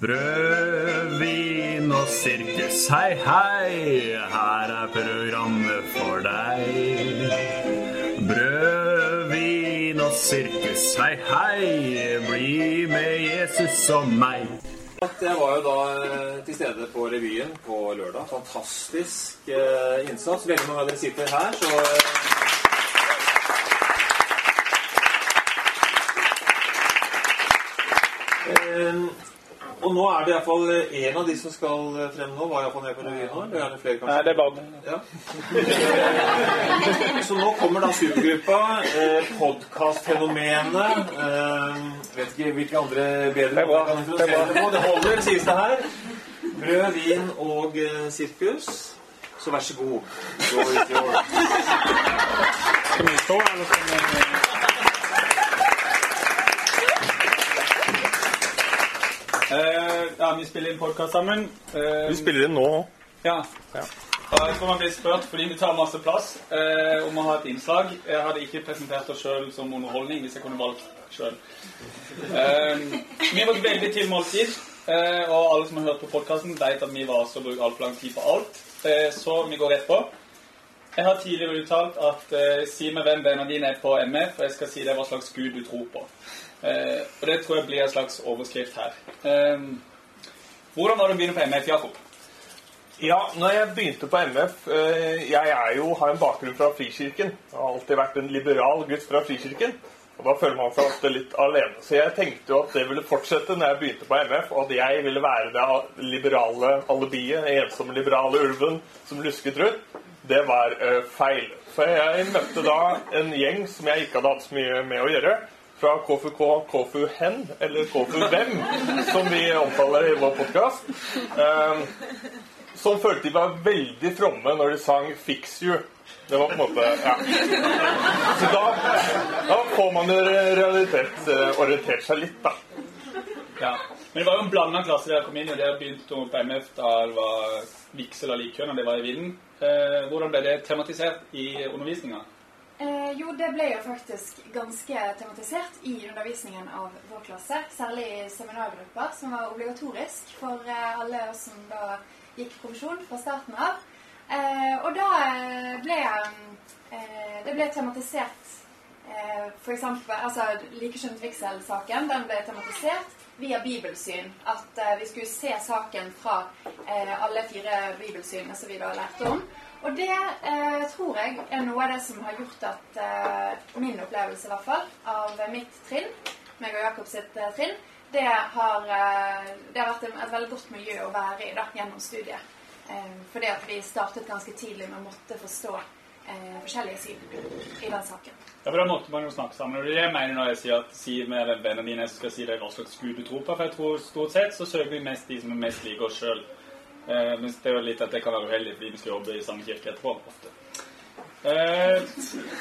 Brød, vin og sirkus, hei, hei, her er programmet for deg. Brød, vin og sirkus, hei, hei, bli med Jesus og meg. Jeg var jo da eh, til stede på revyen på lørdag. Fantastisk eh, innsats. Veldig mange av dere sitter her, så eh, Og nå er det iallfall én av de som skal frem nå. Var iallfall med på revyen nå. Det er det flere, kanskje? Nei, det er bare Ja. Så nå kommer da supergruppa, eh, podkastfenomenet eh, Vet ikke hvilke andre bedre Det er kan introdusere Det er det på. Det holder, sies det her. Brød, vin og eh, sirkus. Så vær så god. Gå ut i år. Skal vi stå, eller skal vi Eh, ja, vi spiller inn podkast sammen. Uh, Vi spiller inn nå. Ja. Og jeg tror man blir spurt fordi vi tar masse plass eh, om å ha et innslag. Jeg hadde ikke presentert oss sjøl som underholdning hvis jeg kunne valgt sjøl. Eh, vi var veldig til måltid, eh, og alle som har hørt på podkasten, vet at vi var også bruker altfor lang tid på alt. Eh, så vi går rett på. Jeg har tidligere uttalt at eh, si meg hvem vennene dine er på MF, og jeg skal si deg hva slags gud du tror på. Eh, og det tror jeg blir en slags overskrift her. Eh, hvordan var det å begynne på MF, Jakob? Ja, når jeg begynte på MF eh, Jeg er jo, har en bakgrunn fra Frikirken. Jeg har alltid vært en liberal gutt fra Frikirken. Og da føler man seg ofte litt alene. Så jeg tenkte jo at det ville fortsette når jeg begynte på MF, og at jeg ville være det liberale alibiet, den ensomme liberale ulven som lusket rundt. Det var eh, feil. For jeg møtte da en gjeng som jeg ikke hadde hatt så mye med å gjøre. Fra KFUK, KFU Hen, eller KFU Hvem, som vi omtaler i vår podkast. som følte de var veldig fromme når de sang 'Fix You'. Det var på en måte Ja. Så da, da får man jo realitetsorientert seg litt, da. Ja. Men det var jo en blanda klasse dere kom inn i. Dere begynte på MF da det var vigsel av likkjønn, og det var i vinden. Eh, hvordan ble det tematisert i undervisninga? Eh, jo, det ble jo faktisk ganske tematisert i undervisningen av vår klasse. Særlig i seminargrupper, som var obligatorisk for eh, alle oss som da gikk profesjon fra starten av. Eh, og da eh, ble eh, det ble tematisert eh, eksempel, altså Likekjønnet vigsel-saken den ble tematisert via bibelsyn. At eh, vi skulle se saken fra alle fire bibelsynene som vi da lærte om. Og det eh, tror jeg er noe av det som har gjort at eh, min opplevelse i hvert fall, av mitt trinn, meg og Jakob sitt eh, trinn, det har, eh, det har vært et veldig godt miljø å være i da, gjennom studiet. Eh, fordi at vi startet ganske tidlig med å måtte forstå eh, forskjellige syn i den saken. Ja, for Da måtte man jo snakke sammen. og Det det jeg mener når jeg sier at si med vennene dine jeg skal si deg hva slags gud du tror på. For jeg tror stort sett så søker vi mest de som er mest like oss sjøl. Eh, men det er jo litt at det kan være uheldig fordi vi skal jobbe i samme kirke etterpå. ofte. Eh,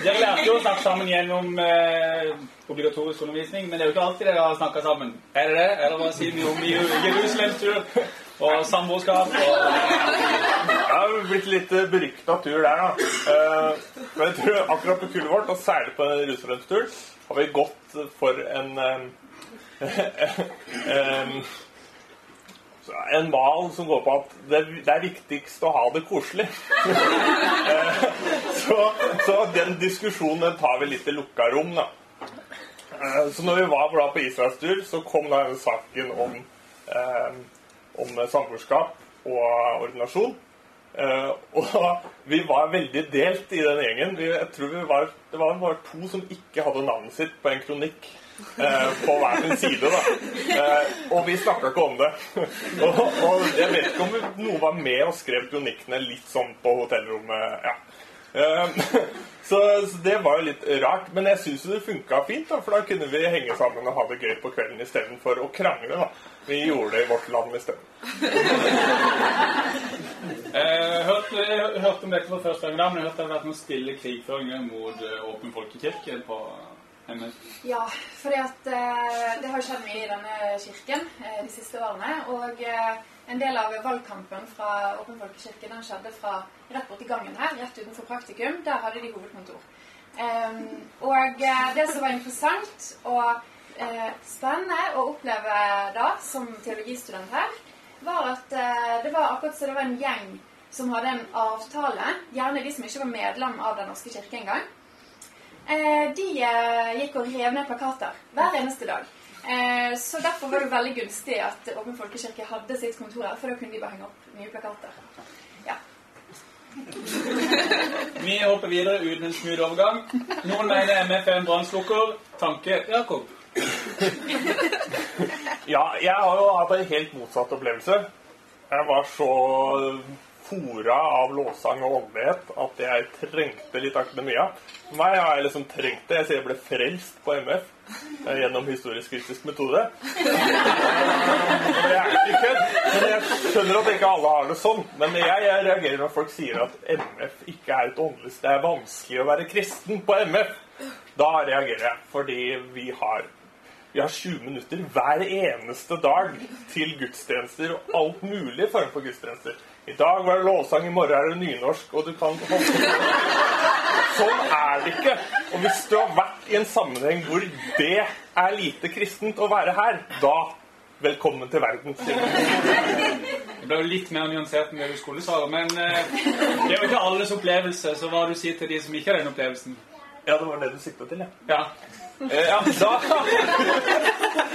dere lærte jo å snakke sammen gjennom eh, obligatorisk undervisning, men det er jo ikke alltid dere har snakka sammen. Er det det? Eller hva sier vi om Jerusalem-tur og samboerskap? Og... Det har blitt litt berykta tur der, da. Eh, men jeg tror akkurat på kullet vårt, og særlig på Jerusalemsturen, har vi gått for en eh, en, en mal som går på at det, det er viktigst å ha det koselig. Eh, så, så den diskusjonen tar vi litt i lukka rom, da. Eh, Så når vi var på Israelstur, så kom da denne saken om, eh, om samboerskap og ordinasjon. Eh, og vi var veldig delt i den gjengen. Jeg tror var, Det var bare to som ikke hadde navnet sitt på en kronikk. Eh, på hver sin side, da. Eh, og vi snakka ikke om det. og, jeg vet ikke om noen var med og skrev kronikkene litt sånn på hotellrommet. ja. Eh, så, det var jo litt rart. Men jeg syns det funka fint, da, for da kunne vi henge sammen og ha det gøy på kvelden istedenfor å krangle. da. Vi gjorde det i vårt land isteden. stedet jeg hørte om dette for første gang, men jeg hørte det har vært noen stille krigføringer mot Åpen folkekirke på Ja, for eh, det har skjedd mye i denne kirken eh, de siste årene. Og eh, en del av valgkampen fra Åpen folkekirke den skjedde fra rett borti gangen her, rett utenfor praktikum. Der hadde de hovedkontor. Og eh, det som var interessant og eh, spennende å oppleve da, som teologistudent her, var at eh, det var akkurat som det var en gjeng som hadde en avtale, gjerne de som ikke var medlem av Den norske kirke engang. Eh, de eh, gikk og rev ned plakater hver eneste dag. Eh, så derfor var det veldig gunstig at Åpen folkekirke hadde sitt kontor her, for da kunne de bare henge opp nye plakater. Ja. Vi hopper videre uten en smooth overgang. Noen mener MF er en brannslukker. Tanke Jakob. Ja, jeg har jo hatt en helt motsatt opplevelse. Jeg var så fora av lovsang og åndelighet at jeg trengte litt akademia. For meg har jeg liksom trengt det. Jeg sier jeg ble frelst på MF eh, gjennom historisk-kritisk metode. Det er ikke kødd, men jeg skjønner at ikke alle har det sånn. Men jeg, jeg reagerer når folk sier at MF ikke er et åndelig Det er vanskelig å være kristen på MF. Da reagerer jeg, fordi vi har vi har 20 minutter hver eneste dag til gudstjenester og alt mulig form for gudstjenester. I dag var det lovsang, i morgen er det nynorsk, og du kan Sånn er det ikke. Og hvis du har vært i en sammenheng hvor det er lite kristent å være her, da velkommen til verden. Det ble jo litt mer nyansert enn det du skulle sa, men eh, det er jo ikke alles opplevelse, så hva du sier til de som ikke har den opplevelsen? Ja, det var det du sikta til, ja. Ja. Eh, ja da,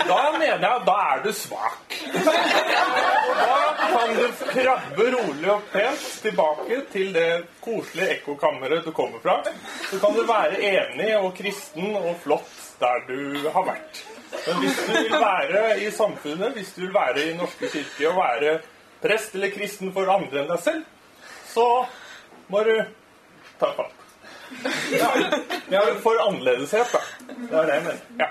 da mener jeg at da er du svak. Og da kan du krabbe rolig og pent tilbake til det koselige ekkokammeret du kommer fra. Så kan du være enig og kristen og flott der du har vært. Men hvis du vil være i samfunnet, hvis du vil være i Norske kirke og være prest eller kristen for andre enn deg selv, så må du ta fatt. Ja, for annerledeshet, da. Det er det jeg mener. Ja.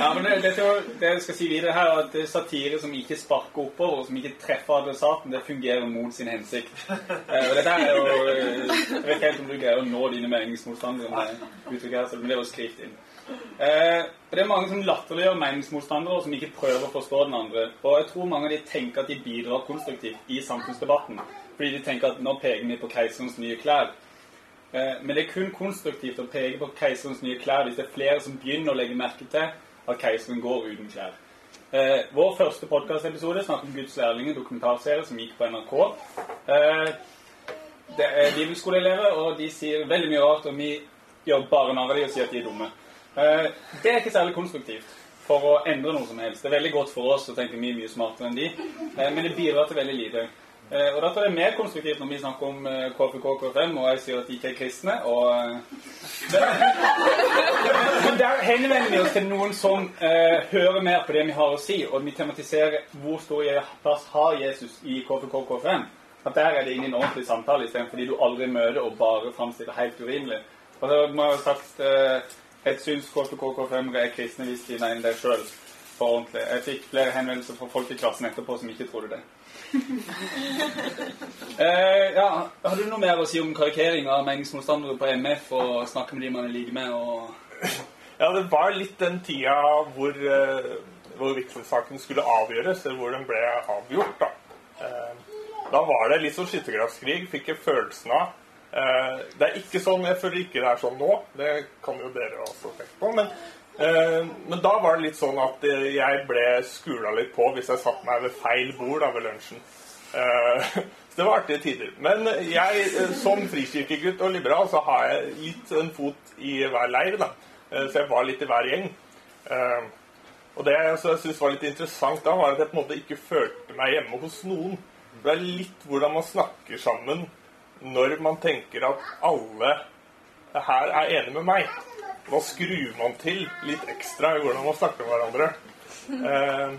Ja, men det, jo- det jeg skal si videre her, er at det er satire som ikke sparker oppover, og som ikke treffer adressaten, det fungerer mot sin hensikt. Eh, og dette er jo eh, Jeg vet ikke helt om du greier å nå dine meningsmotstandere med uttrykket her, men det er jo skrift inn. Eh, det er mange som latterliggjør meningsmotstandere, og som ikke prøver å forstå den andre. Og jeg tror mange av de tenker at de bidrar konstruktivt i samfunnsdebatten, fordi de tenker at nå peker vi på keiserens nye klær. Eh, Men det er kun konstruktivt å peke på keiserens nye klær hvis det er flere som begynner å legge merke til at keiseren går uten klær. Eh, vår første podkastepisode snakket om Guds lærling, en dokumentarserie som gikk på NRK. Eh, det er bibelskoleelever, og de sier veldig mye rart, og vi gjør bare narr av dem og sier at de er dumme. Det er ikke særlig konstruktivt for å endre noe som helst. Det er veldig godt for oss å tenke mye, mye smartere enn de, men det bidrar til veldig lite. Eh, og Dette er mer konstruktivt når vi snakker om eh, KFK KFM, og jeg sier at de ikke er kristne. og... Eh, der henvender vi oss til noen som eh, hører mer på det vi har å si, og vi tematiserer hvor stor plass har Jesus i KFK KFM. At der er det inn i en ordentlig samtale istedenfor de du aldri møter og bare framstiller helt urimelig. Og så må jeg ha sagt eh, Jeg syns KFK KFM er kristne hvis de mener det sjøl. Jeg fikk flere henvendelser fra folk i klassen etterpå som ikke trodde det. Eh, ja, har du noe mer å si om karikering av meningsmotstandere på MF og snakke med de man er like med? og... Ja, det var litt den tida hvor, eh, hvor vigselssaken skulle avgjøres, eller hvor den ble avgjort. Da, eh, da var det litt sånn skyttergravskrig, fikk jeg følelsen av. Eh, det er ikke sånn, Jeg føler ikke det er sånn nå, det kan jo dere også tenke på. Men, men da var det litt sånn at eh, jeg ble skula litt på hvis jeg satte meg ved feil bord da ved lunsjen. Eh, så det var artige tider. Men jeg, eh, som frikirkegutt og liberal, så har jeg litt en fot i hver leir. da. Eh, Så jeg var litt i hver gjeng. Eh, Og det jeg syntes var litt interessant da, var at jeg på en måte ikke følte meg hjemme hos noen. Det er litt hvordan man snakker sammen når man tenker at alle her er enige med meg. Nå skrur man til litt ekstra i hvordan man snakker med hverandre. Eh,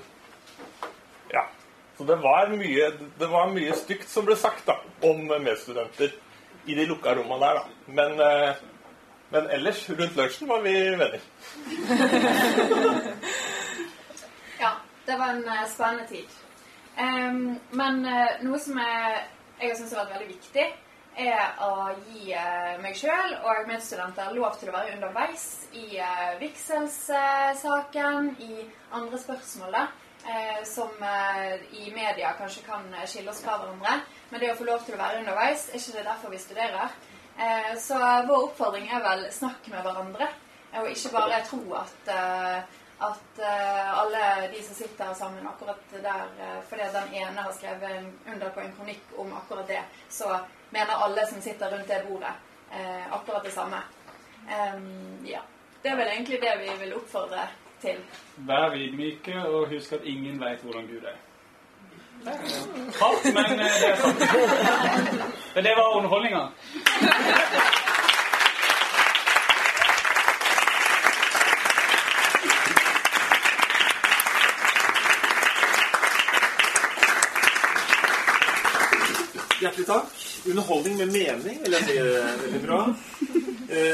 ja. Så det var, mye, det var mye stygt som ble sagt da, om medstudenter i de lukka rommene der. da. Men, eh, men ellers, rundt lunsjen, var vi venner. Ja, det var en eh, spennende tid. Um, men uh, noe som jeg, jeg syns har vært veldig viktig, er å gi eh, meg sjøl og medstudenter lov til å være underveis i uh, vigselssaken, i andre spørsmål da, eh, som eh, i media kanskje kan eh, skille oss fra hverandre. Men det å få lov til å være underveis, er ikke det derfor vi studerer? Eh, så vår oppfordring er vel snakk med hverandre. Og ikke bare tro at eh, at eh, alle de som sitter sammen akkurat der eh, fordi den ene har skrevet under på en kronikk om akkurat det, så mener alle som sitter rundt det bordet, eh, akkurat det samme. Um, ja. Det er vel egentlig det vi vil oppfordre til. Vær ydmyke, og husk at ingen vet hvordan Gud er. Hardt, men det er sant. Men det var underholdninga. Hjertelig takk. Underholdning med mening, vil jeg si. Veldig bra.